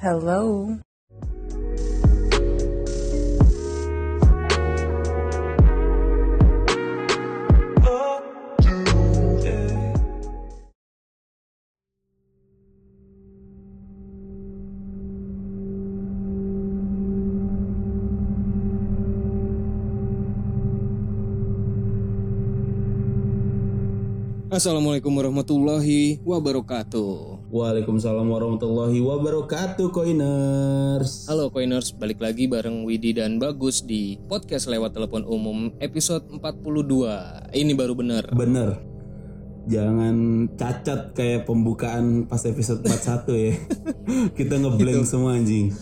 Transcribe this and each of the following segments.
Hello. Assalamualaikum warahmatullahi wabarakatuh. Waalaikumsalam warahmatullahi wabarakatuh Koiners Halo Coiners, balik lagi bareng Widi dan Bagus di podcast lewat telepon umum episode 42. Ini baru bener. Bener Jangan cacat kayak pembukaan pas episode 41 ya Kita ngeblank semua anjing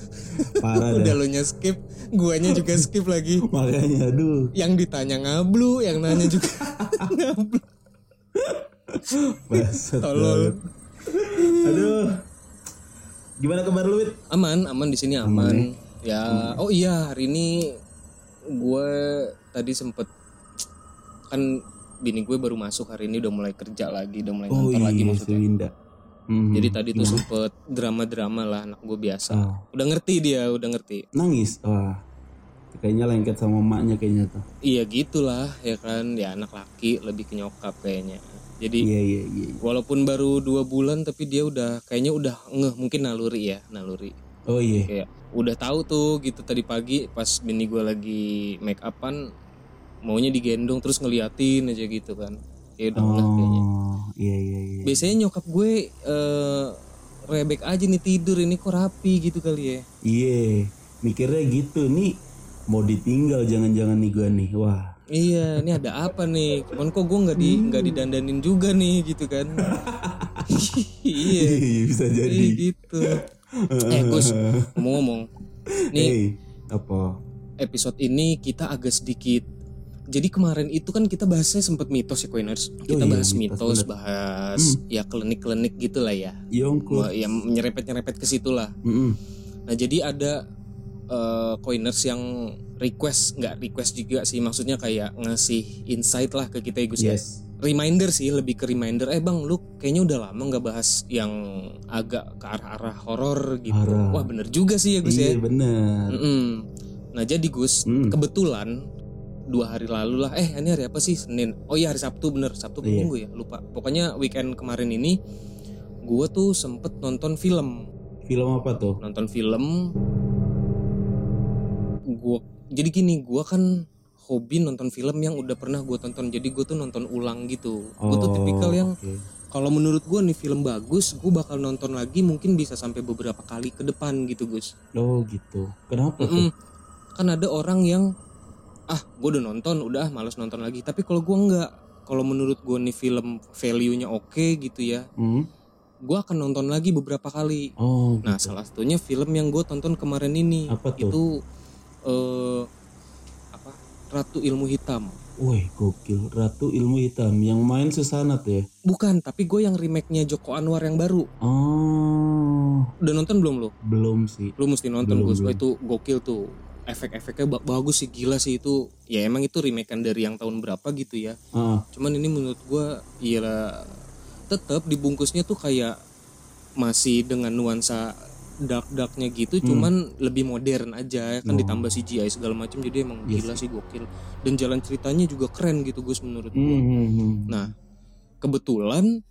Parah Udah dah lo nya skip, guanya juga skip lagi. Makanya aduh Yang ditanya ngablu, yang nanya juga ngablu. Tolol. Gimana kabar lu Wit? Aman, aman di sini aman. Ya, oh iya hari ini gue tadi sempet kan bini gue baru masuk hari ini udah mulai kerja lagi, udah mulai Oh lagi iya maksudnya. si Winda Mhm. Jadi tadi tuh sempet drama-drama lah anak gue biasa. Oh. Udah ngerti dia, udah ngerti. Nangis? Wah Kayaknya lengket sama emaknya kayaknya tuh Iya gitulah ya kan, ya anak laki lebih ke nyokap kayaknya. Jadi Iya iya iya walaupun baru dua bulan tapi dia udah kayaknya udah ngeh mungkin naluri ya, naluri. Oh iya Kayak udah tahu tuh gitu tadi pagi pas bini gue lagi make upan maunya digendong terus ngeliatin aja gitu kan. Ya udah ngeh kayaknya. Oh iya iya iya Biasanya nyokap gue eh rebek aja nih tidur ini kok rapi gitu kali ya. Iya, mikirnya gitu nih mau ditinggal jangan-jangan nih gua nih. Wah, Iya, ini ada apa nih? Cuman kok gue nggak di nggak didandanin juga nih gitu kan? iya, bisa iya jadi. gitu. Eh Gus, ngomong-ngomong, nih Hey, apa? episode ini kita agak sedikit. Jadi kemarin itu kan kita bahasnya sempat mitos ya Coiners. Kita iya, bahas mitos, mitos, bener. Hmm. bahas ya klinik-klinik gitulah ya. Wah, Ya nyerepet-nyerepet ke situ lah. Mm-mm. Nah jadi ada eh, coiners yang request nggak request juga sih maksudnya kayak ngasih insight lah ke kita ya Gus ya. Yes. Reminder sih lebih ke reminder. Eh bang, lu kayaknya udah lama nggak bahas yang agak ke arah-arah horor gitu. Horor. Wah bener juga sih ya Gus Iya ya. bener. Mm-mm. Nah jadi Gus, Mm. kebetulan dua hari lalu lah. Eh ini hari apa sih? Senin. Oh iya hari Sabtu bener. Sabtu Iya. minggu ya lupa. Pokoknya weekend kemarin ini, gue tuh sempet nonton film Film apa tuh? nonton film gua jadi gini gua kan hobi nonton film yang udah pernah gua tonton jadi gua tuh nonton ulang gitu gua tuh tipikal yang Oh, oke. kalau menurut gua nih film bagus gua bakal nonton lagi mungkin bisa sampai beberapa kali ke depan gitu Gus Oh gitu. Kenapa tuh? Mm-mm. kan ada orang yang ah gua udah nonton udah males nonton lagi tapi kalau gua nggak kalau menurut gua nih film value-nya oke gitu ya Hmm? gua akan nonton lagi beberapa kali Oh, Nah, salah satunya film yang gue tonton kemarin ini Apa tuh? itu eh apa? Ratu Ilmu Hitam. wih gokil. Ratu Ilmu Hitam yang main Susanat ya? Bukan, tapi gue yang remake-nya Joko Anwar yang baru. Oh, Udah nonton belum lo? belum sih. Lu mesti nonton Belum, Gus. belum. Itu gokil tuh. Efek-efeknya ba- bagus sih, gila sih itu. Ya emang itu remake-an dari yang tahun berapa gitu ya. Ah, Cuman ini menurut gue iya tetap dibungkusnya tuh kayak masih dengan nuansa dark darknya gitu cuman lebih modern aja kan Hmm. Oh. ditambah CGI segala macam jadi emang Yes. gila sih gokil dan jalan ceritanya juga keren gitu Gus menurut hmm, gue hmm, hmm. nah kebetulan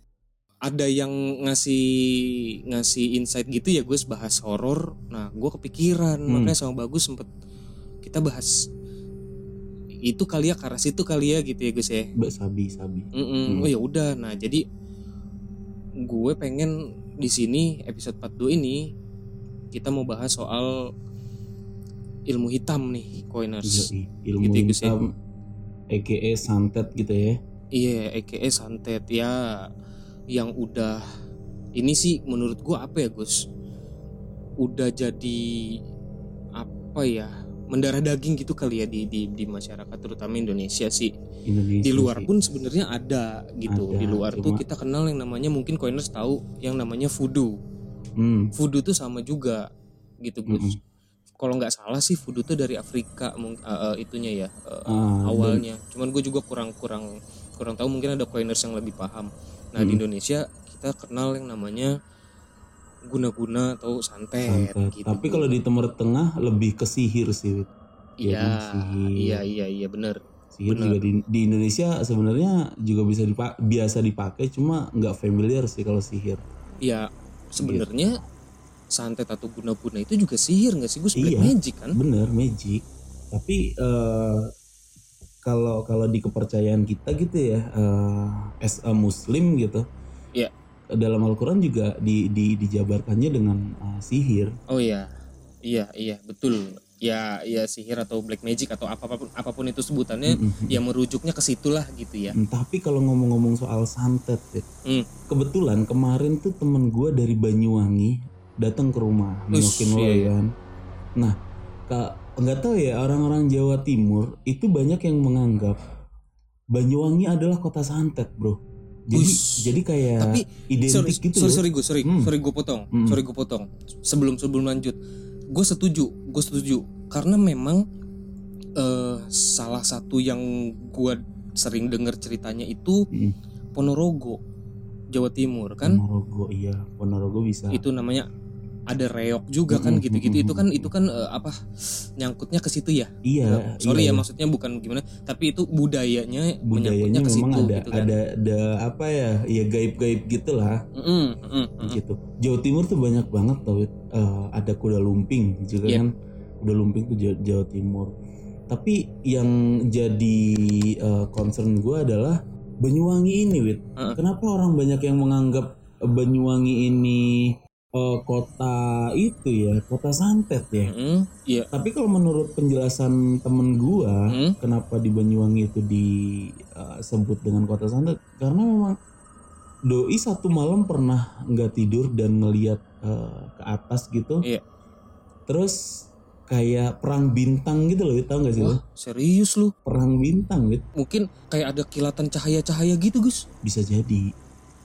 ada yang ngasih ngasih insight gitu ya Gus bahas horor nah gue kepikiran Hmm. makanya sama bagus sempet kita bahas itu kali ya arah situ kali ya gitu ya Gus ya Mbak Sabi Sabi. Mm-mm. Hmm. Oh ya udah. Nah, jadi gue pengen di sini episode 42 ini kita mau bahas soal ilmu hitam nih, coiners. Yoi, ilmu Gitu Gus, ya? hitam EKE santet gitu ya Iya, EKE santet ya yang udah ini sih menurut gue apa ya, Gus? Udah jadi apa ya? mendarah daging gitu kali ya di di di masyarakat terutama Indonesia sih. Indonesia di luar sih. pun sebenarnya ada gitu Ada, di luar tuh cuma- kita kenal yang namanya mungkin coiners tahu yang namanya voodoo Hmm, voodoo tuh sama juga gitu Gus Mm-mm. kalau nggak salah sih voodoo tuh dari Afrika eh, eh, itunya ya eh, ah, awalnya cuman gue juga kurang kurang kurang tahu mungkin ada coiners yang lebih paham nah di Mm. Indonesia kita kenal yang namanya guna-guna atau santet, santet. gitu. Tapi kalau di Timur Tengah lebih ke sihir sih. Iya, sihir. iya iya iya bener. Sihir Benar. juga di, di Indonesia sebenarnya juga bisa dipa biasa dipakai cuma nggak familiar sih kalau sihir. Ya sebenarnya santet atau guna-guna itu juga sihir nggak sih Gus? Black Iya. magic kan? Bener magic. Tapi eh, kalau kalau di kepercayaan kita gitu ya, eh, as a Muslim gitu, Iya. dalam Al-Quran juga di, di dijabarkannya dengan eh, sihir. Oh iya, iya iya betul. Ya ya sihir atau black magic atau apa pun apa pun itu sebutannya, Mm-mm. ya merujuknya ke situlah gitu ya. Hmm, Tapi kalau ngomong-ngomong soal santet, Fit, Hmm. kebetulan kemarin tuh temen gue dari Banyuwangi datang ke rumah nengokin lo iya, kan. Nah, kak nggak tahu ya orang-orang Jawa Timur itu banyak yang menganggap Banyuwangi adalah kota santet, bro. Jadi Ush. jadi kayak Tapi identik sorry, gitu sorry, sorry gue, sorry, Hmm. sorry gue potong, Hmm. sorry gue potong. Sebelum sebelum lanjut, gue setuju, gue setuju karena memang eh, salah satu yang gue sering dengar ceritanya itu Hmm. Ponorogo, Jawa Timur kan, Ponorogo iya, Ponorogo bisa. itu namanya ada reok juga kan Mm-mm, gitu-gitu itu kan itu kan eh, apa nyangkutnya ke situ ya iya, sorry iya, ya maksudnya bukan gimana tapi itu budayanya, budayanya menyangkutnya ke memang situ ada gitu kan ada ada apa ya ya gaib-gaib gitulah mm-mm, mm-mm. gitu. Jawa Timur tuh banyak banget tau. Eh, ada kuda lumping juga Iya. kan. Kuda lumping tuh Jawa, Jawa Timur. Tapi yang jadi eh, concern gue adalah Banyuwangi ini, Wit. Heeh. Kenapa orang banyak yang menganggap Banyuwangi ini eh, kota itu ya, kota santet ya? Mm-mm, iya Tapi kalau menurut penjelasan temen gua, Mm. kenapa di Banyuwangi itu disebut dengan kota santet? Karena memang doi satu malam pernah nggak tidur dan ngeliat eh, ke atas gitu. Iya. Terus kayak perang bintang gitu loh, tau gak sih lo? serius lu Perang bintang gitu. mungkin kayak ada kilatan cahaya-cahaya gitu Gus Bisa jadi,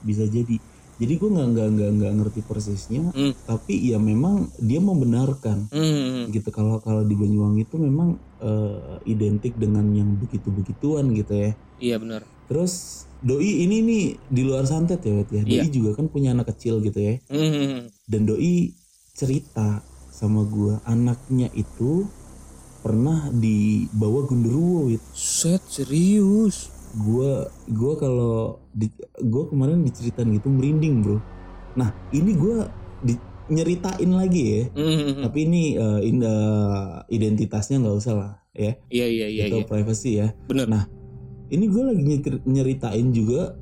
bisa jadi. Jadi gua nggak nggak nggak nggak ngerti persisnya, Hmm. tapi ya memang dia membenarkan. Hmm, gitu kalau kalau di Banyuwangi itu memang eh, identik dengan yang begitu begituan gitu ya iya benar terus doi ini nih di luar santet ya ya doi Iya. juga kan punya anak kecil gitu ya Hmm, dan doi cerita sama gua anaknya itu pernah dibawa gundurwo Wit. set serius gua gua kalau gua kemarin diceritain gitu merinding bro. Nah ini gua di- nyeritain lagi ya. Hmm, tapi ini eh, in- eh, identitasnya nggak usah lah ya. Iya iya iya itu iya. privacy ya. Benar Nah, ini gue lagi nyeritain juga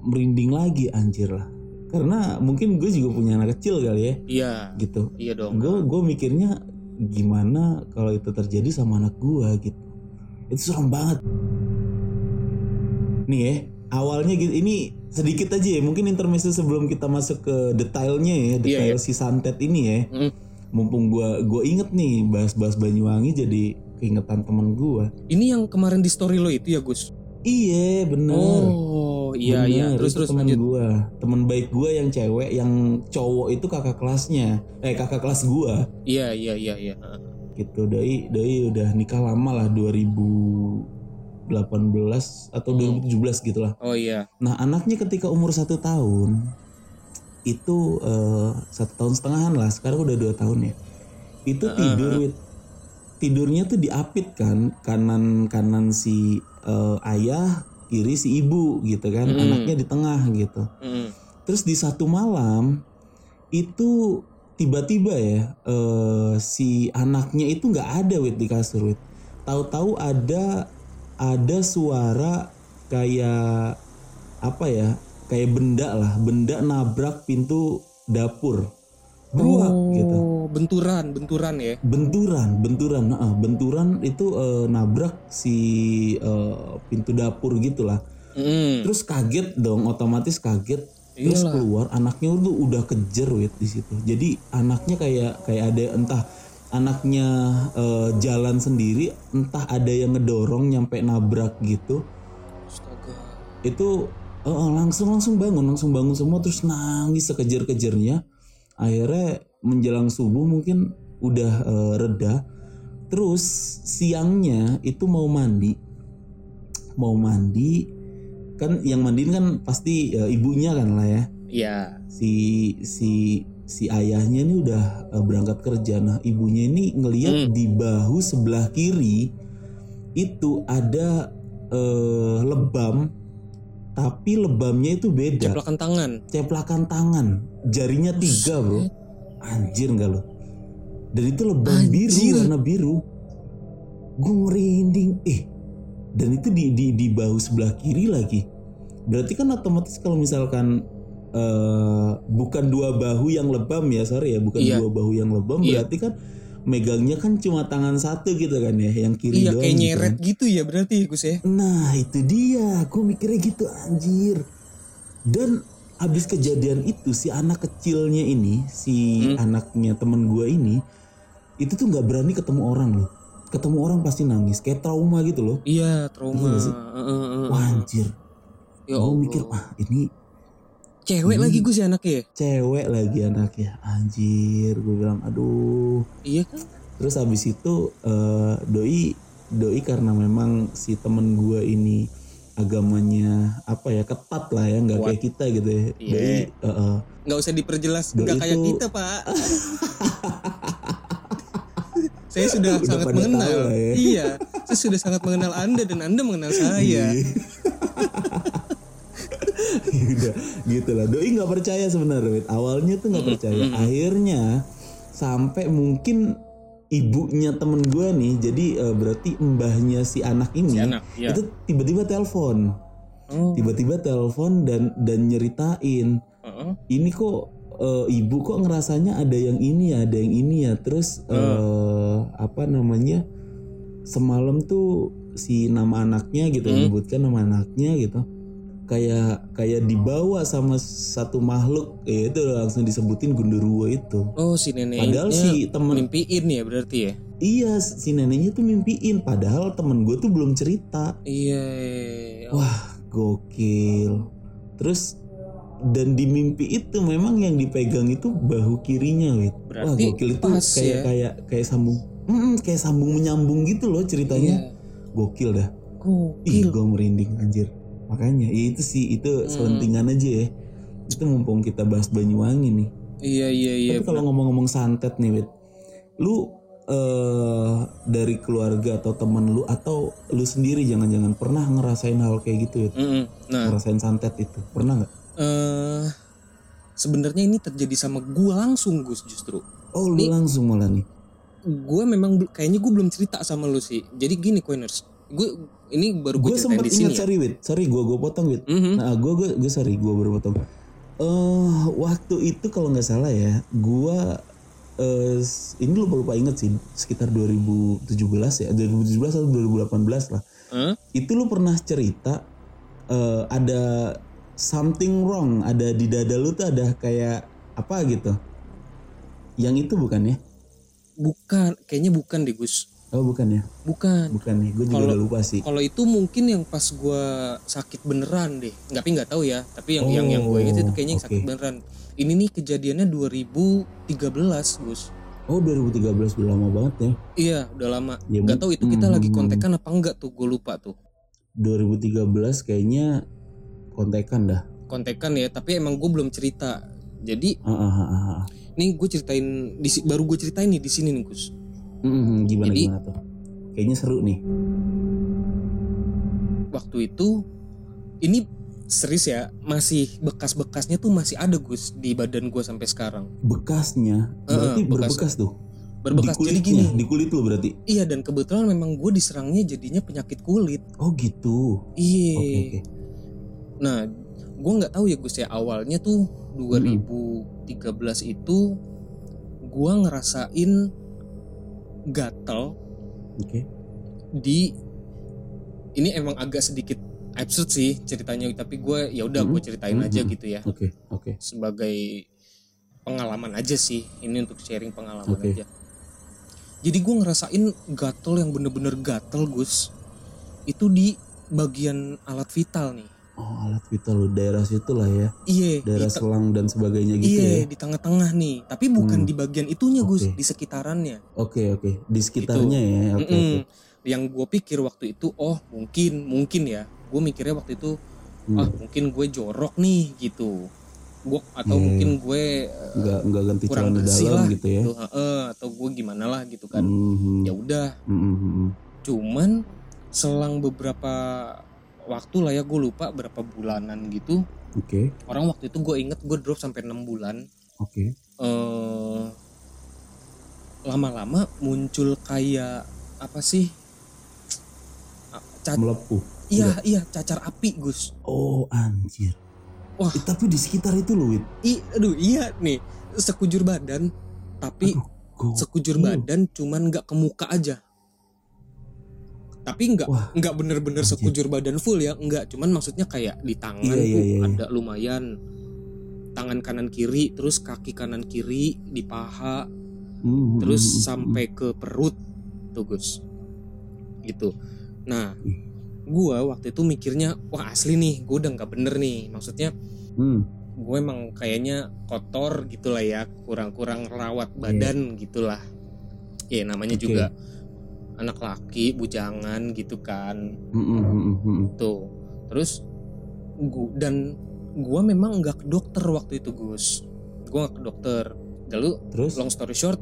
merinding lagi anjir lah. Karena mungkin gue juga punya anak kecil kali ya. Iya. Gitu. Iya dong. Gue gue mikirnya gimana kalau itu terjadi sama anak gue gitu. Itu serem banget nih ya awalnya gitu ini sedikit aja ya mungkin intermezzo sebelum kita masuk ke detailnya ya detail si santet ini ya. Hmm. mumpung gue gue inget nih bahas-bahas Banyuwangi jadi keingetan temen gue ini yang kemarin di story lo itu ya Gus? Iya bener. oh iya iya. Bener, terus itu terus teman lanjut. gua, teman baik gua yang cewek, yang cowok itu kakak kelasnya, eh kakak kelas gua, iya iya iya iya. Gitu. Doi, doi udah nikah lama lah 2018 atau Hmm. 2017 gitu lah. oh iya Nah anaknya ketika umur satu tahun itu eh, satu tahun setengahan lah, sekarang udah dua tahun ya. Itu tidur, Wit. tidurnya tuh diapit kan, kanan kanan si eh, ayah, kiri si ibu gitu kan, Hmm. anaknya di tengah gitu. Hmm. Terus di satu malam itu tiba-tiba ya eh, si anaknya itu nggak ada wit di kasur wit. Tahu-tahu ada ada suara kayak apa ya? Kayak benda lah, benda nabrak pintu dapur. Beruak gitu. Oh, benturan, benturan ya. Benturan, benturan, nah, benturan itu eh, nabrak si eh, pintu dapur gitulah. Hmm. Terus kaget dong, otomatis kaget. Terus Iyalah. keluar anaknya tuh udah kejer wit di situ. Jadi anaknya kayak kayak ada entah anaknya eh, jalan sendiri, entah ada yang ngedorong nyampe nabrak gitu. Astaga. Itu eh, langsung langsung bangun, langsung bangun semua terus nangis sekejer-kejernya. Akhirnya menjelang subuh mungkin udah eh, reda. Terus siangnya itu mau mandi, mau mandi kan yang mandiin kan pasti eh, ibunya kan lah ya Iya. si si si ayahnya ini udah eh, berangkat kerja. Nah ibunya ini ngelihat Hmm. di bahu sebelah kiri itu ada eh, lebam, tapi lebamnya itu beda. Ceplakan tangan. Ceplakan tangan, jarinya tiga bro. Anjir nggak lo? Dan itu lebam biru Anjir. warna biru. Gue merinding. Eh, dan itu di di di bahu sebelah kiri lagi. Berarti kan otomatis kalau misalkan eh bukan dua bahu yang lebam ya, sorry ya, bukan Iya. dua bahu yang lebam, Iya. berarti kan megangnya kan cuma tangan satu gitu kan ya, yang kiri Iya doang. kayak gitu nyeret kan. gitu ya berarti Gus ya. Nah itu dia, gue mikirnya gitu anjir. Dan abis kejadian itu si anak kecilnya ini, si Hmm. anaknya temen gue ini, itu tuh nggak berani ketemu orang loh. Ketemu orang pasti nangis, kayak trauma gitu loh. Iya trauma. Iya Wah anjir, Ya gue mikir wah ini Cewek Hmm. lagi Gus ya anaknya. ya? cewek lagi anaknya, anjir. Gue bilang aduh. Iya kan? Terus habis itu eh, doi doi karena memang si temen gue ini agamanya apa ya ketat lah ya nggak kayak kita gitu ya. Iya. Doi eh, eh, Nggak usah diperjelas. Nggak kayak itu- kita pak. saya sudah Udah sangat mengenal. ya. Iya. Saya sudah sangat mengenal anda dan anda mengenal saya. Udah gitu lah. Doi nggak percaya sebenarnya. Wit. Awalnya tuh nggak percaya. Akhirnya sampai mungkin ibunya temen gue nih. Jadi eh, berarti mbahnya si anak ini Si anak, iya. itu tiba-tiba telepon. Oh. Tiba-tiba telepon dan dan nyeritain heeh. ini kok eh, ibu kok ngerasanya ada yang ini ya, ada yang ini ya. Terus eh, apa namanya? Semalam tuh si nama anaknya gitu Hmm. menyebutkan nama anaknya gitu. Kayak kayak dibawa sama satu makhluk ya itu langsung disebutin gundurwo itu. Oh si neneknya Padahal si temen mimpiin ya berarti ya. iya si neneknya tuh mimpiin padahal temen gue tuh belum cerita. Iya. Wah, gokil. Terus dan di mimpi itu memang yang dipegang itu bahu kirinya, wit. Wah, gokil itu kayak ya. kayak kayak sambung. Mm, kayak sambung menyambung gitu loh ceritanya. Iya. Gokil dah. Ih, Gokil. gue merinding anjir. Makanya ya itu sih itu Hmm. selentingan aja ya. Itu mumpung kita bahas Banyuwangi nih. Iya iya iya. Tapi kalau ngomong-ngomong santet nih, wit. Lu eh dari keluarga atau teman lu atau lu sendiri jangan-jangan pernah ngerasain hal kayak gitu, wit? Mm-mm. Nah, ngerasain santet itu pernah nggak? eh sebenarnya ini terjadi sama gue langsung Gus justru. Oh lu langsung malah nih. Gue memang kayaknya gue belum cerita sama lu sih. Jadi gini Coiners, gue ini baru gue sempat ingat ya. sorry wit, sorry gue gue potong wit. Mhm. Nah gue gue gue sorry gue baru potong. Eh waktu itu kalau nggak salah ya, gue eh ini lupa lupa inget sih sekitar 2017 ya, 2017 atau 2018 lah. Hah? Itu lu pernah cerita eh ada something wrong, ada di dada lu tuh ada kayak apa gitu. Yang itu bukan ya? Bukan, kayaknya bukan deh Gus. Oh bukan ya? Bukan. Bukan nih, gue juga Kalau- udah lupa sih. Kalau itu mungkin yang pas gue sakit beneran deh. Nggak, tapi nggak tahu ya. Tapi yang yang yang gue Oh, itu kayaknya yang sakit beneran. Ini nih kejadiannya 2013 Gus. Oh 2013 udah lama banget ya. Iya, udah lama. Ya, Nggak tahu itu kita hmm. lagi kontekan apa enggak tuh. Gue lupa tuh. 2013 kayaknya kontekan dah. Kontekan ya. Tapi emang gue belum cerita. Jadi Ah, ah, ah, ah. Nih gue ceritain di baru gue ceritain nih di sini nih Gus. Mm, mm, gimana Jadi- gimana tuh? Kayaknya seru nih. Waktu itu ini serius ya masih bekas-bekasnya tuh masih ada Gus di badan gue sampai sekarang. Bekasnya berarti bekas. berbekas tuh. Berbekas di jadi kulitnya, gini. di kulit lo berarti. Iya dan kebetulan memang gue diserangnya jadinya penyakit kulit. Oh gitu. Iya. Oke oke. Nah gue nggak tahu ya Gus ya awalnya tuh 2013 itu gue ngerasain gatel Oke. di ini emang agak sedikit absurd sih ceritanya tapi gue ya udah gue Mhm. ceritain aja Mhm. gitu ya Oke oke. sebagai pengalaman aja sih ini untuk sharing pengalaman Oke. aja jadi gue ngerasain gatel yang bener-bener gatel Gus itu di bagian alat vital nih Oh alat vital lo daerah situ lah ya. iya Daerah selang dan sebagainya gitu iya ya. di tengah-tengah nih tapi bukan Hmm. di bagian itunya Gus Oke. di sekitarannya Oke oke. Di sekitarnya ya. Oke oke. Mm-mm. yang gue pikir waktu itu oh mungkin mungkin ya gue mikirnya waktu itu Hmm. ah mungkin gue jorok nih gitu gue atau Iya, mungkin gue eh, nggak nggak ganti kurang celana dalam lah gitu ya gitu, heeh, atau gue gimana lah gitu kan Mhm. ya udah Mhm, mhm. cuman selang beberapa waktu lah ya gue lupa berapa bulanan gitu. Oke. Orang waktu itu gue inget gue drop sampai enam bulan. Oke. Eh lama-lama muncul kayak apa sih? Ah, ca- melepuh. Iya iya cacar api Gus. Oh anjir. Wah. Eh, tapi di sekitar itu loh I, aduh iya nih sekujur badan. Tapi Aduh, sekujur badan cuman nggak ke muka aja tapi nggak nggak bener-bener sekujur badan full ya nggak. Cuman maksudnya kayak di tangan Iya, iya, tuh iya, iya. ada lumayan. Tangan kanan kiri terus kaki kanan kiri di paha Mhm, terus mhm, mhm. sampai ke perut tuh Gus. Gitu. Nah gua waktu itu mikirnya wah asli nih gue udah nggak bener nih. Maksudnya Hmm, gue emang kayaknya kotor gitulah ya kurang-kurang rawat Iya. badan gitulah. Ya namanya Oke. juga anak laki bujangan gitu kan. Mhm. tuh. Terus gua dan gua memang nggak ke dokter waktu itu Gus. Gua nggak ke dokter. Lalu terus? long story short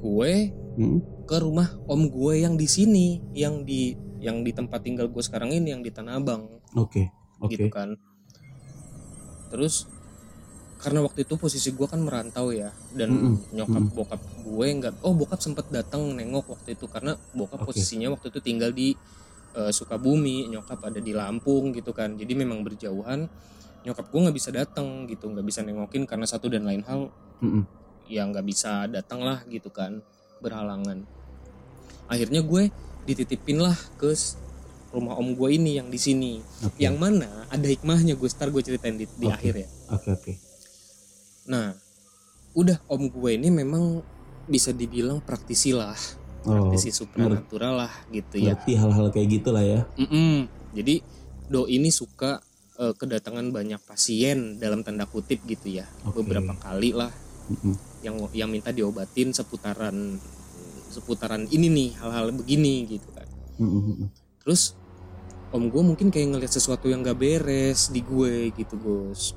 gue Mhm. ke rumah om gue yang di sini yang di yang di tempat tinggal gue sekarang ini yang di Tanah Abang. Oke oke. Gitu kan. Terus karena waktu itu posisi gue kan merantau ya dan Mm-mm, nyokap mm-mm. bokap gue nggak oh bokap sempet datang nengok waktu itu karena bokap Oke. posisinya waktu itu tinggal di eh, Sukabumi nyokap ada di Lampung gitu kan jadi memang berjauhan nyokap gue nggak bisa datang gitu nggak bisa nengokin karena satu dan lain hal Mhm. ya nggak bisa datang lah gitu kan berhalangan akhirnya gue dititipin lah ke rumah om gue ini yang di sini oke yang mana ada hikmahnya gue star gue ceritain di, di Oke. akhir ya oke oke nah udah om gue ini memang bisa dibilang praktisi lah. Oh praktisi supranatural lah gitu ya. Ngerti hal-hal kayak gitulah ya. Mm-mm. jadi do ini suka eh, kedatangan banyak pasien dalam tanda kutip gitu ya. Oke. beberapa kali lah. Mhm. yang yang minta diobatin seputaran seputaran ini nih hal-hal begini gitu kan. Mhm. terus om gue mungkin kayak ngeliat sesuatu yang gak beres di gue gitu Gus.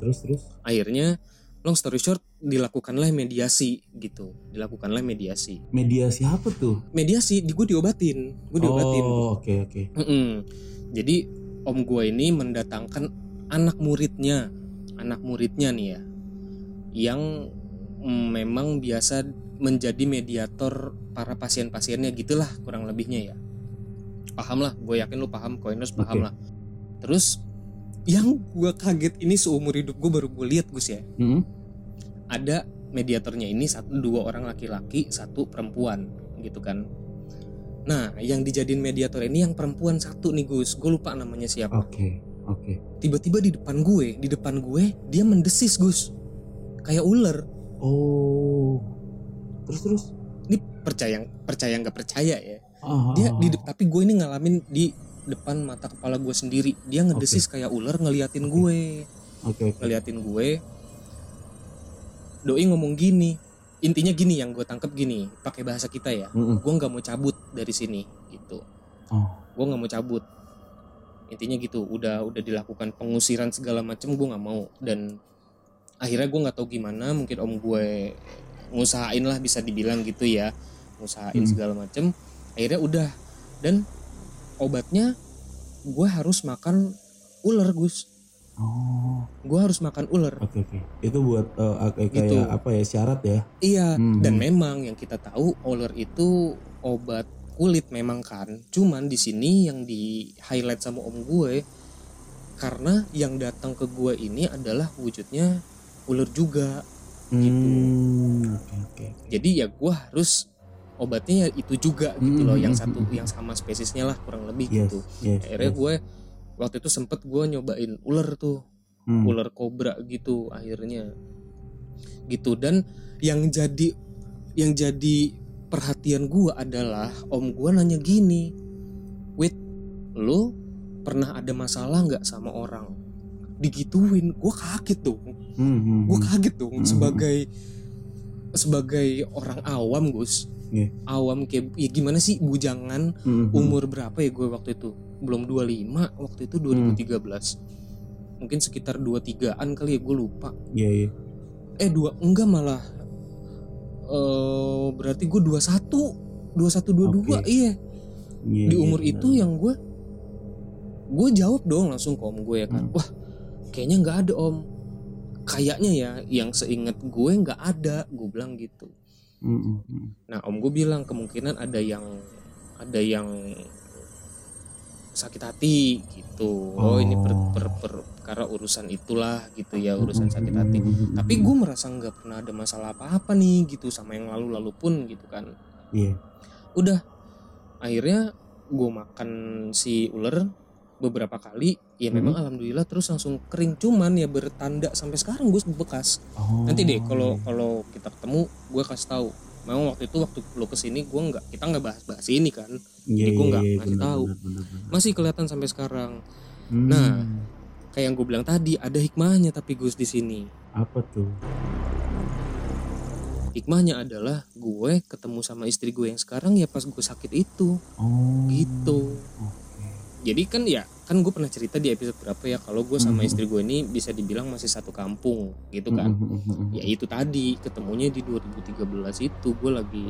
Terus terus? Akhirnya long story short dilakukanlah mediasi gitu. Dilakukanlah mediasi. Mediasi apa tuh? Mediasi di gue diobatin. Gue diobatin. Oh oke oke. Mm-mm. jadi om gue ini mendatangkan anak muridnya. Anak muridnya nih ya. Yang mm, memang biasa menjadi mediator para pasien-pasiennya gitulah kurang lebihnya ya. Paham lah gue yakin lu paham koiners paham Oke. lah. Terus yang gue kaget ini seumur hidup gue baru gue lihat Gus ya. Mhm. ada mediatornya ini satu dua orang laki-laki satu perempuan gitu kan. Nah yang dijadiin mediator ini yang perempuan satu nih Gus. Gue lupa namanya siapa. Oke oke. Tiba-tiba di depan gue di depan gue dia mendesis Gus. Kayak ular. Oh. Terus terus? Ini percaya percaya nggak percaya ya? Ah, dia di tapi gue ini ngalamin di depan mata kepala gue sendiri. Dia ngedesis kayak ular ngeliatin gue. Oke oke. Ngeliatin gue. Doi ngomong gini. Intinya gini yang gue tangkep gini pakai bahasa kita ya. Mhm. gue nggak mau cabut dari sini gitu. Oh. Gue nggak mau cabut. Intinya gitu udah udah dilakukan pengusiran segala macem gue nggak mau. Dan akhirnya gue nggak tahu gimana mungkin om gue ngusahain lah bisa dibilang gitu ya. Ngusahain Hmm. segala macem. Akhirnya udah. Dan obatnya gue harus makan ular gus oh gue harus makan ular oke oke itu buat eh, kayak Gitu. apa ya syarat ya Iya, Hmm. dan memang yang kita tahu ular itu obat kulit memang kan. Cuman di sini yang di highlight sama om gue karena yang datang ke gue ini adalah wujudnya ular juga. Gitu. Hmm, oke oke oke. Jadi ya gue harus obatnya ya itu juga gitu Hmm, loh, hmm, yang hmm, satu hmm. yang sama spesiesnya lah kurang lebih yes gitu. yes Akhirnya yes. gue waktu itu sempet gue nyobain ular tuh Hmm. ular kobra gitu akhirnya gitu dan yang jadi yang jadi perhatian gua adalah om gua nanya gini wait lu pernah ada masalah nggak sama orang digituin gua kaget dong Hmm, hmm, hmm. kaget dong Hmm. sebagai sebagai orang awam gus Iya. awam kayak ya gimana sih bujangan Hmm, hmm. umur berapa ya gue waktu itu belum 25 waktu itu 2013 mungkin sekitar dua tigaan kali ya gue lupa Iya iya. eh dua enggak malah eh berarti gue dua satu dua satu dua dua Oke. iya Iya, di iya, umur benar. itu yang gue gue jawab dong langsung ke om gue ya kan Hmm. wah kayaknya nggak ada om kayaknya ya yang seingat gue nggak ada gue bilang gitu Nah om gue bilang kemungkinan ada yang ada yang sakit hati gitu. Oh, ini per, per, per- karena urusan itulah gitu ya urusan sakit hati. Tapi gue merasa nggak pernah ada masalah apa-apa nih gitu sama yang lalu-lalu pun gitu kan. Iya. udah akhirnya gue makan si ular beberapa kali ya Hmm. memang alhamdulillah terus langsung kering cuman ya bertanda sampai sekarang gue bekas Oh, nanti deh kalau kalau kita ketemu gue kasih tahu memang waktu itu waktu lo ke sini gue nggak kita nggak bahas bahas ini kan Iya, jadi gua iya, nggak iya, ngasih tahu. masih kelihatan sampai sekarang Hmm, Nah. kayak yang gue bilang tadi ada hikmahnya tapi Gus di sini apa tuh? hikmahnya adalah gue ketemu sama istri gue yang sekarang ya pas gue sakit itu Oh. gitu Oke. jadi kan ya kan gue pernah cerita di episode berapa ya kalau gue sama Mhm. istri gue ini bisa dibilang masih satu kampung gitu kan Mm, mm, mm, mm. ya itu tadi ketemunya di 2013 itu gue lagi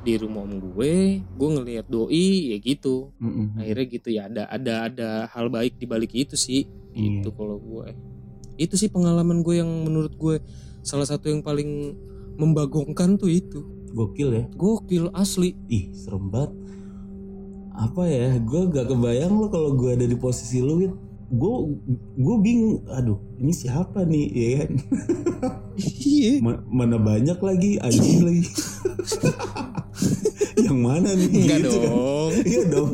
di rumah om gue gue ngelihat doi ya gitu akhirnya gitu ya ada ada ada hal baik di balik itu sih Iya. gitu kalau gue itu sih pengalaman gue yang menurut gue salah satu yang paling membagongkan tuh itu Gokil ya. gokil asli Ih, serem banget. Apa ya? Gue gak kebayang lo kalau gue ada di posisi lo, Win. Gue gue bingung. Aduh, ini siapa nih, ya kan? iya Ma- mana banyak lagi anjing lagi. yang mana nih? enggak Gitu kan. dong Iya dong.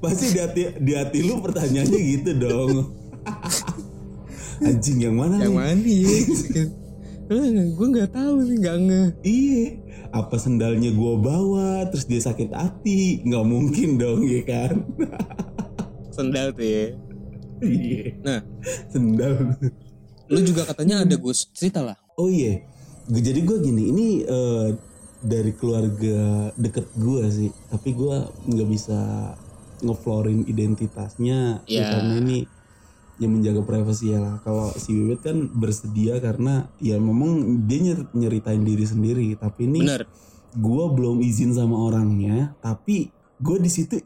Pasti di hati di hati lu pertanyaannya gitu dong. anjing yang mana yang nih? mana ya gue nggak tahu sih nggak nge Iya. Apa sendalnya gua bawa terus dia sakit hati? Nggak mungkin dong, ya kan? sendal tuh ya Iya. Nah. sendal. lu juga katanya ada Gus cerita lah Oh iya, Gue- jadi gue gini, ini eh, dari keluarga deket gue sih, tapi gue nggak bisa ngeflorin identitasnya, ya Ya. karena ini yang menjaga privasi ya. Lah. Kalau si Wiwit kan bersedia karena ya memang dia nyer- nyeritain diri sendiri, tapi ini bener. gue belum izin sama orangnya, tapi gue di situ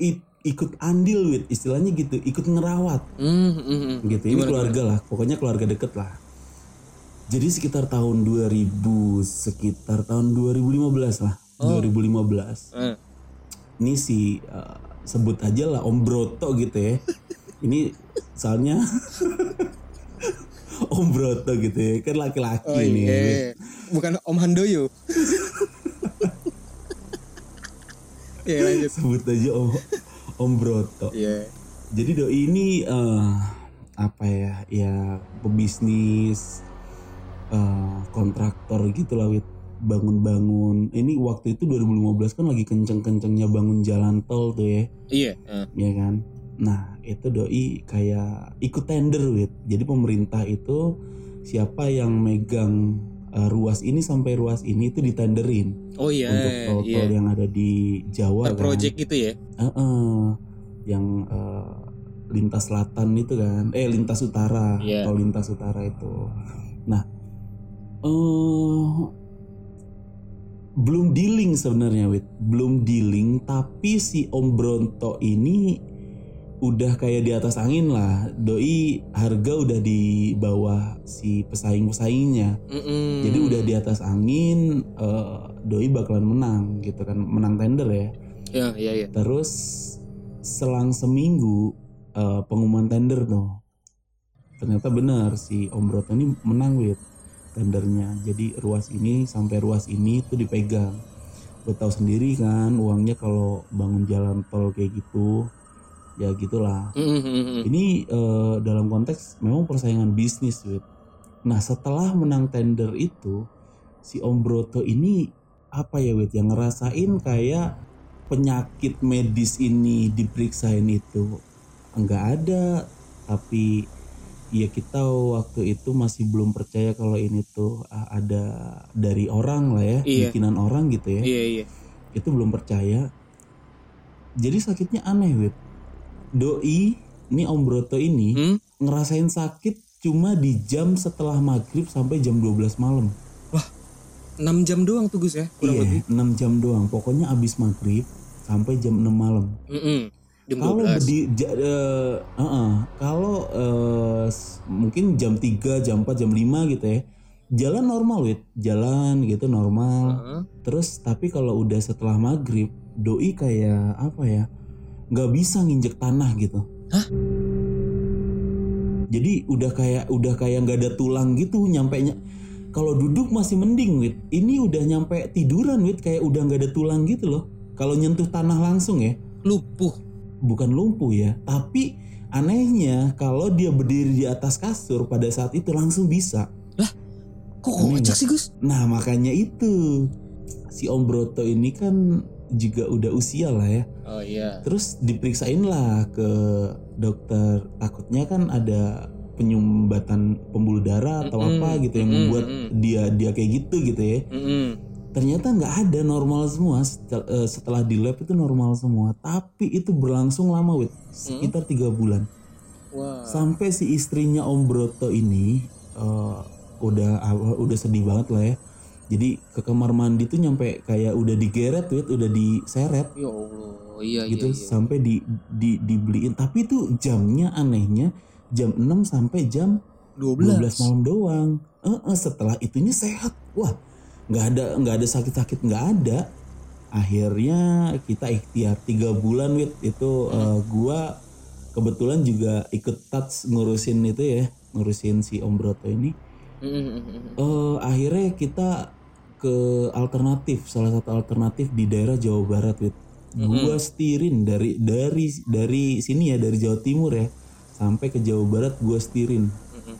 ikut andil wit, istilahnya gitu, ikut ngerawat. Hmm, hmm. gitu ini Gimana, keluarga lah pokoknya keluarga deket lah. Jadi sekitar tahun 2000 sekitar tahun 2015 lah. Oh. 2015 Eh, ini si eh, sebut aja lah Om Broto gitu ya ini soalnya Om Broto gitu ya kan laki-laki oh nih. iya. Bukan Om Handoyo. Iya lanjut. Sebut aja Om Om Broto. Iya. Jadi doi ini eh, apa ya ya pebisnis eh, kontraktor gitu lah wit. Bangun-bangun. Ini waktu itu 2015 kan lagi kenceng-kencengnya bangun jalan tol tuh ya. Iya eh. ya kan nah itu doi kayak ikut tender wit. Jadi pemerintah itu siapa yang megang eh, ruas ini sampai ruas ini itu ditenderin. Oh iya untuk tol-tol iya. yang ada di Jawa Per kan. project gitu ya? Heeh. yang eh, lintas selatan itu kan. Eh lintas utara. Iya. tol lintas utara itu. Nah eh belum dealing sebenarnya wit. Belum dealing tapi si Om Bronto ini udah kayak di atas angin lah doi harga udah di bawah si pesaing pesaingnya Mm-mm. jadi udah di atas angin eh, doi bakalan menang gitu kan menang tender ya ya iya iya Terus selang seminggu eh, pengumuman tender tuh. Ternyata benar si Om Broto ini menang wit tendernya. Jadi ruas ini sampai ruas ini tuh dipegang. Lo tahu sendiri kan uangnya kalau bangun jalan tol kayak gitu ya gitulah. Mm-mm, mm-mm. Ini eh, dalam konteks memang persaingan bisnis wit. Nah setelah menang tender itu si Om Broto ini apa ya wit yang ngerasain kayak penyakit medis ini diperiksain itu enggak ada tapi ya kita waktu itu masih belum percaya kalau ini tuh ah, ada dari orang lah ya Iya. bikinan orang gitu ya iya iya itu belum percaya jadi sakitnya aneh wit doi ini Om Broto ini Hmm? ngerasain sakit cuma di jam setelah maghrib sampai jam 12 malam. Wah, 6 jam doang tuh Gus ya, kurang lebih. Iya, 6 jam doang. Pokoknya abis maghrib sampai jam 6 malam. Mm-mm. Jam Kalau 12. di ja- eh, uh-uh. kalau eh, s- mungkin jam 3, jam 4, jam 5 gitu ya. Jalan normal, wit. Jalan gitu normal. Heeh. Terus tapi kalau udah setelah maghrib, doi kayak apa ya? Nggak bisa nginjek tanah gitu. Hah? Jadi udah kayak udah kayak nggak ada tulang gitu nyampe nya. Kalau duduk masih mending, wit. Ini udah nyampe tiduran, wit. Kayak udah nggak ada tulang gitu loh. Kalau nyentuh tanah langsung ya, Lupuh. bukan lumpuh ya. Tapi anehnya kalau dia berdiri di atas kasur pada saat itu langsung bisa. Kok Aneh kocak sih Gus? Nah makanya itu si Om Broto ini kan juga udah usia lah ya. Oh iya. Terus diperiksain lah ke dokter. Takutnya kan ada penyumbatan pembuluh darah atau Mm-mm, apa gitu yang membuat mm-mm. dia dia kayak gitu gitu ya. Mm-mm. Ternyata nggak ada normal semua. Eh, Setelah di lab itu normal semua. Tapi itu berlangsung lama wit sekitar tiga bulan. Wah. Sampai si istrinya Om Broto ini eh, udah apa- udah sedih banget lah ya. Jadi ke kamar mandi tuh nyampe kayak udah digeret wit, udah diseret Ya Allah. Iya gitu iya iya. sampai di, di dibeliin tapi itu jamnya anehnya jam 6 sampai jam 12. 12 malam doang Eh, eh, setelah itunya sehat wah nggak ada nggak ada sakit-sakit nggak ada akhirnya kita ikhtiar tiga bulan wit itu eh, gua kebetulan juga ikut touch ngurusin itu ya ngurusin si Om Broto ini Mm-mm. eh akhirnya kita ke alternatif salah satu alternatif di daerah Jawa Barat wit gua setirin dari dari dari sini ya dari Jawa Timur ya sampai ke Jawa Barat gua setirin Mm-mm.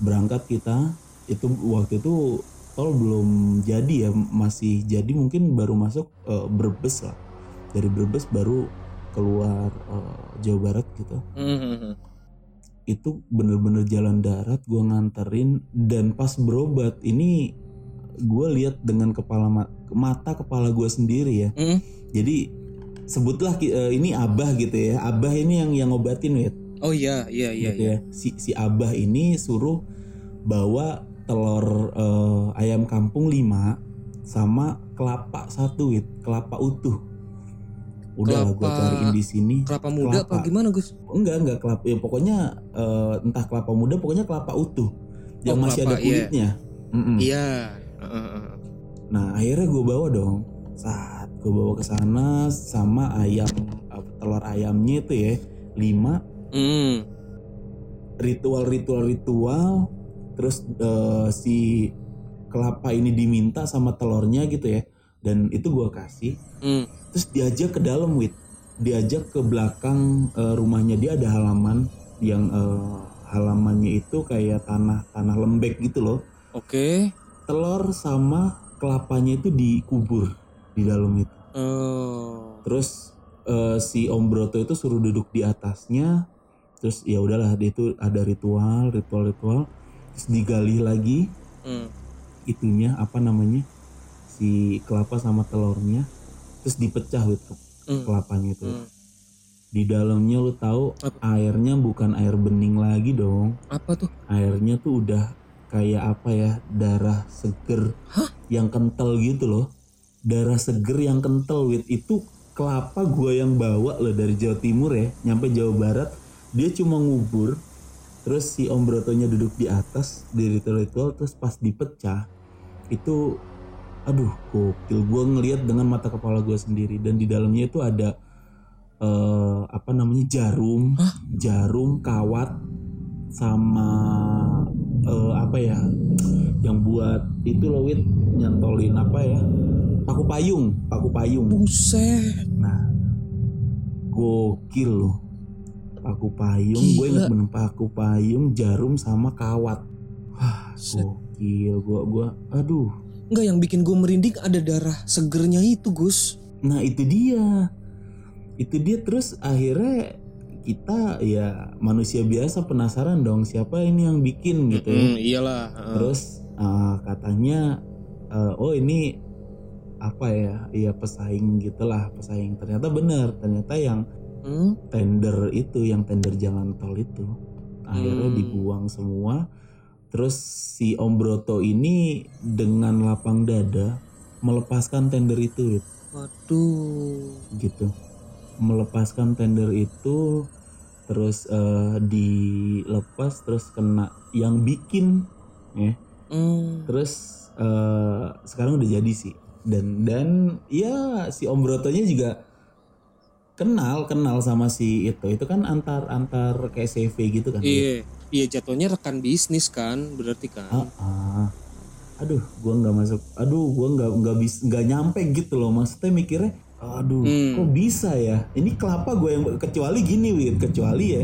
berangkat kita itu waktu itu tol belum jadi ya masih jadi mungkin baru masuk eh, Brebes lah dari Brebes baru keluar eh, Jawa Barat gitu Mm-mm. Itu bener-bener jalan darat gua nganterin dan pas berobat ini gue lihat dengan kepala ma- mata kepala gue sendiri ya Mm-mm. jadi sebutlah eh, ini abah gitu ya abah ini yang yang ngobatin wit Oh iya iya iya. gitu iya. ya si si abah ini suruh bawa telur eh, ayam kampung 5 sama kelapa satu wit kelapa utuh udah gue cariin di sini Kelapa muda Kelapa. apa gimana Gus? enggak enggak kelapa ya pokoknya eh, entah kelapa muda pokoknya kelapa utuh yang Oh, masih kelapa, ada iya. kulitnya. Iya. Heeh. nah akhirnya gue bawa dong saat gue bawa ke sana sama ayam apa, telur ayamnya itu ya lima Mm. ritual-ritual ritual terus eh, si kelapa ini diminta sama telurnya gitu ya dan itu gue kasih Mm. Terus diajak ke dalam wit. Diajak ke belakang eh, rumahnya. Dia ada halaman yang eh, halamannya itu kayak tanah tanah lembek gitu loh. Oke. telur sama kelapanya itu dikubur di dalam itu. Oh. terus eh, si Om Broto itu suruh duduk di atasnya. Terus ya udahlah dia itu ada ritual ritual ritual terus digali lagi. Mm. itunya apa namanya si kelapa sama telurnya terus dipecah gitu Mm. kelapanya itu Mm. di dalamnya lu tahu Apa? airnya bukan air bening lagi dong Apa tuh? airnya tuh udah kayak apa ya darah seger yang kental gitu loh darah seger yang kental wit itu kelapa gua yang bawa loh dari Jawa Timur ya nyampe Jawa Barat dia cuma ngubur terus si Om Brotonya duduk di atas di ritual-ritual terus pas dipecah itu aduh gokil. Gua ngelihat dengan mata kepala gua sendiri. Dan di dalamnya itu ada eh, apa namanya jarum. Jarum kawat sama eh, apa ya yang buat itu loh wit. Nyantolin apa ya paku payung paku payung. Buset. nah gokil loh. Paku payung gue inget bener paku payung jarum sama kawat. Wah gokil. Gua gua aduh Enggak yang bikin gue merinding ada darah segernya itu Gus. nah itu dia itu dia terus akhirnya kita ya manusia biasa penasaran dong siapa ini yang bikin gitu ya Mm, iyalah. heeh. Terus uh, katanya uh, oh ini apa ya? Iya pesaing gitulah, pesaing. Ternyata benar, ternyata yang Hmm? tender itu, yang tender jalan tol itu akhirnya Hmm. dibuang semua terus si Om Broto ini dengan lapang dada melepaskan tender itu. Waduh. gitu melepaskan tender itu terus eh, dilepas terus kena yang bikin ya Hmm. terus eh, sekarang udah jadi sih dan dan ya si Om Brotonya juga kenal kenal sama si itu itu kan antar antar kayak CV gitu kan Iya, iya jatuhnya rekan bisnis kan, berarti kan. Ah, ah. aduh gua nggak masuk aduh gua nggak nggak bisa nggak nyampe gitu loh maksudnya mikirnya aduh Hmm. kok bisa ya ini kelapa gue yang kecuali gini Wit kecuali ya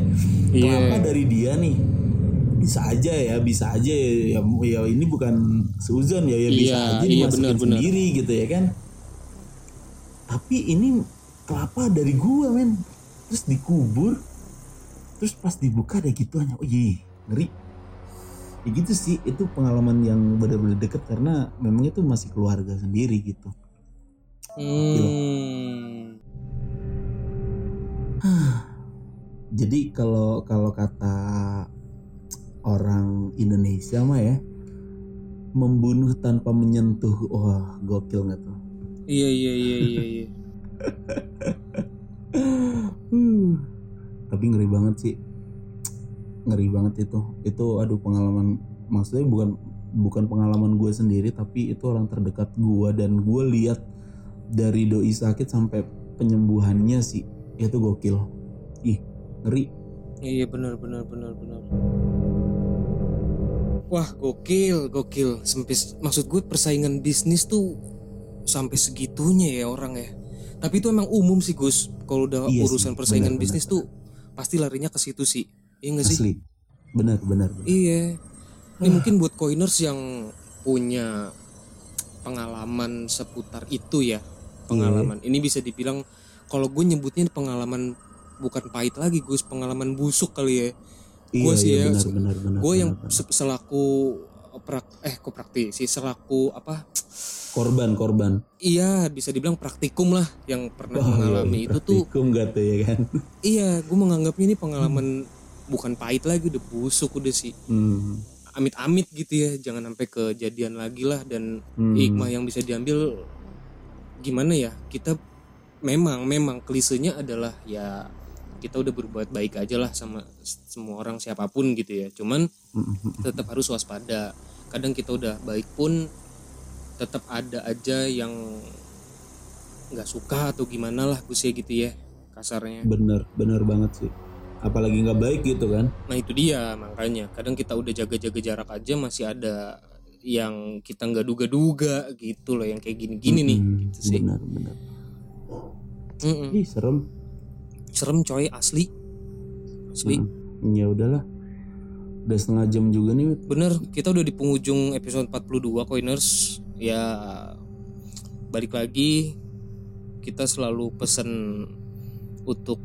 Iya. kelapa dari dia nih bisa aja ya bisa aja ya, ya, ya ini bukan seuzon ya ya bisa Iya, aja iya, dimasukin benar. sendiri gitu ya kan tapi ini kelapa dari gua men terus dikubur terus pas dibuka ada gituannya oh iya ngeri ya gitu sih itu pengalaman yang benar-benar deket karena memang itu masih keluarga sendiri gitu Hmm. jadi kalau kalau kata orang Indonesia mah ya membunuh tanpa menyentuh wah gokil nggak tuh Iya, iya, iya, iya, iya. Hmm. Tapi ngeri banget sih ngeri banget itu itu aduh pengalaman maksudnya bukan bukan pengalaman gue sendiri tapi itu orang terdekat gue dan gue lihat dari doi sakit sampai penyembuhannya sih itu gokil ih ngeri Iya, benar, benar, benar, benar. Wah, gokil, gokil. Sempis, maksud gue persaingan bisnis tuh sampai segitunya ya orang ya. Tapi itu emang umum sih Gus. Kalau udah Iya sih, urusan persaingan benar, bisnis tuh pasti larinya ke situ sih. Iya gak sih? asli benar benar benar. Iya. Ini mungkin buat coiners yang punya pengalaman seputar itu ya. Pengalaman. Ini bisa dibilang kalau gue nyebutnya pengalaman bukan pahit lagi Gus, pengalaman busuk kali ya. iya Gue sih iya ya, benar benar benar Gue yang benar, benar. se- selaku prak eh kok praktisi selaku apa? korban korban Iya, bisa dibilang praktikum lah yang pernah Wah, mengalami iya, itu tuh. praktikum gak tuh ya kan Iya, gue menganggapnya ini pengalaman bukan pahit lagi, udah busuk udah sih. hmm. amit-amit gitu ya jangan sampai kejadian lagi lah dan Hmm. hikmah yang bisa diambil gimana ya kita memang memang klisenya adalah ya kita udah berbuat baik aja lah sama semua orang siapa pun gitu ya. Cuman tetap harus waspada. Kadang kita udah baik pun tetap ada aja yang nggak suka atau gimana lah ya gitu ya kasarnya. Bener bener banget sih. Apalagi nggak baik gitu kan? Nah itu dia makanya. Kadang kita udah jaga-jaga jarak aja masih ada yang kita nggak duga-duga gitu loh yang kayak gini-gini nih Hmm, gitu sih. benar benar Mm-mm. ih serem Serem coy asli. Asli. Hmm, ya udahlah udah setengah jam juga nih. Bener kita udah di penghujung episode 42 Coiners ya balik lagi kita selalu pesen untuk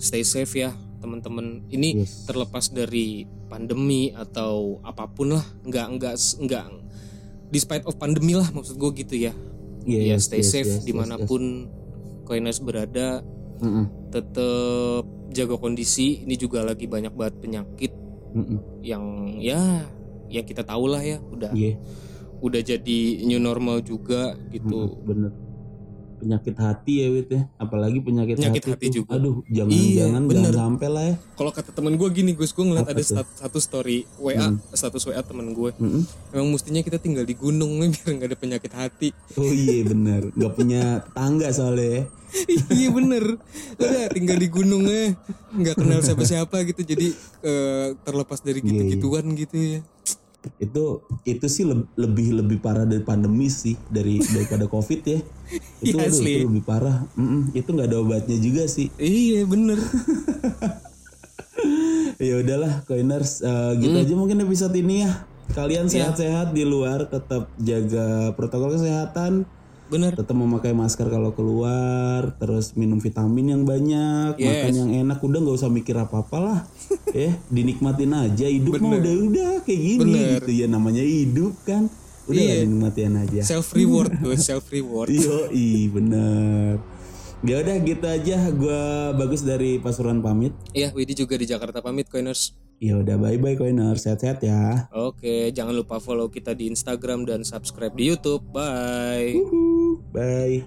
stay safe ya teman-teman. Ini Yes. terlepas dari pandemi atau apa pun lah nggak nggak nggak despite of pandemi lah maksud gue gitu ya Iya, ya yes, stay yes, safe yes, yes, di mana pun Coiners berada yes. Mm-mm, tetap jaga kondisi ini juga lagi banyak banget penyakit mm-mm. yang ya yang kita tahu lah ya udah Iya, udah jadi new normal juga gitu mm-mm, bener penyakit hati ya Wit ya apalagi penyakit, Penyakit hati, hati tuh. juga. aduh jangan Iya, jangan bener. jangan sampai lah ya kalau kata temen gue gini gue gue ngeliat Apa ada stat- satu story wa Hmm. status wa temen gue Mm-mm. emang mestinya kita tinggal di gunung nih biar nggak ada penyakit hati oh iya bener nggak punya tangga soalnya ya iya bener. Udah tinggal di gunungnya nggak kenal siapa-siapa gitu. Jadi eh, terlepas dari Iya, gitu-gituan gitu ya. Itu itu sih leb- lebih lebih parah dari pandemi sih. Dari daripada covid ya. Itu, Iya, aduh, itu lebih parah. Mm-mm, itu nggak ada obatnya juga sih. Iya bener. Ya udahlah coiners Eh, gitu Hmm. aja mungkin episode ini ya. Kalian Iya. sehat-sehat di luar. Tetap jaga protokol kesehatan bener tetap memakai masker kalau keluar terus minum vitamin yang banyak Yes. makan yang enak udah nggak usah mikir apa apalah ya dinikmatin aja hidup mah Bener. udah udah kayak gini Bener. gitu ya namanya hidup kan udah lah Iya. dinikmatin aja self reward gue self reward Yo, bener. Ya udah gitu aja. Gua bagus dari Pasuruan pamit. Iya Widi juga di Jakarta pamit coiners Ya udah bye bye koiner, sehat-sehat ya. Oke, jangan lupa follow kita di Instagram dan subscribe di YouTube. Bye. Uhuh, bye.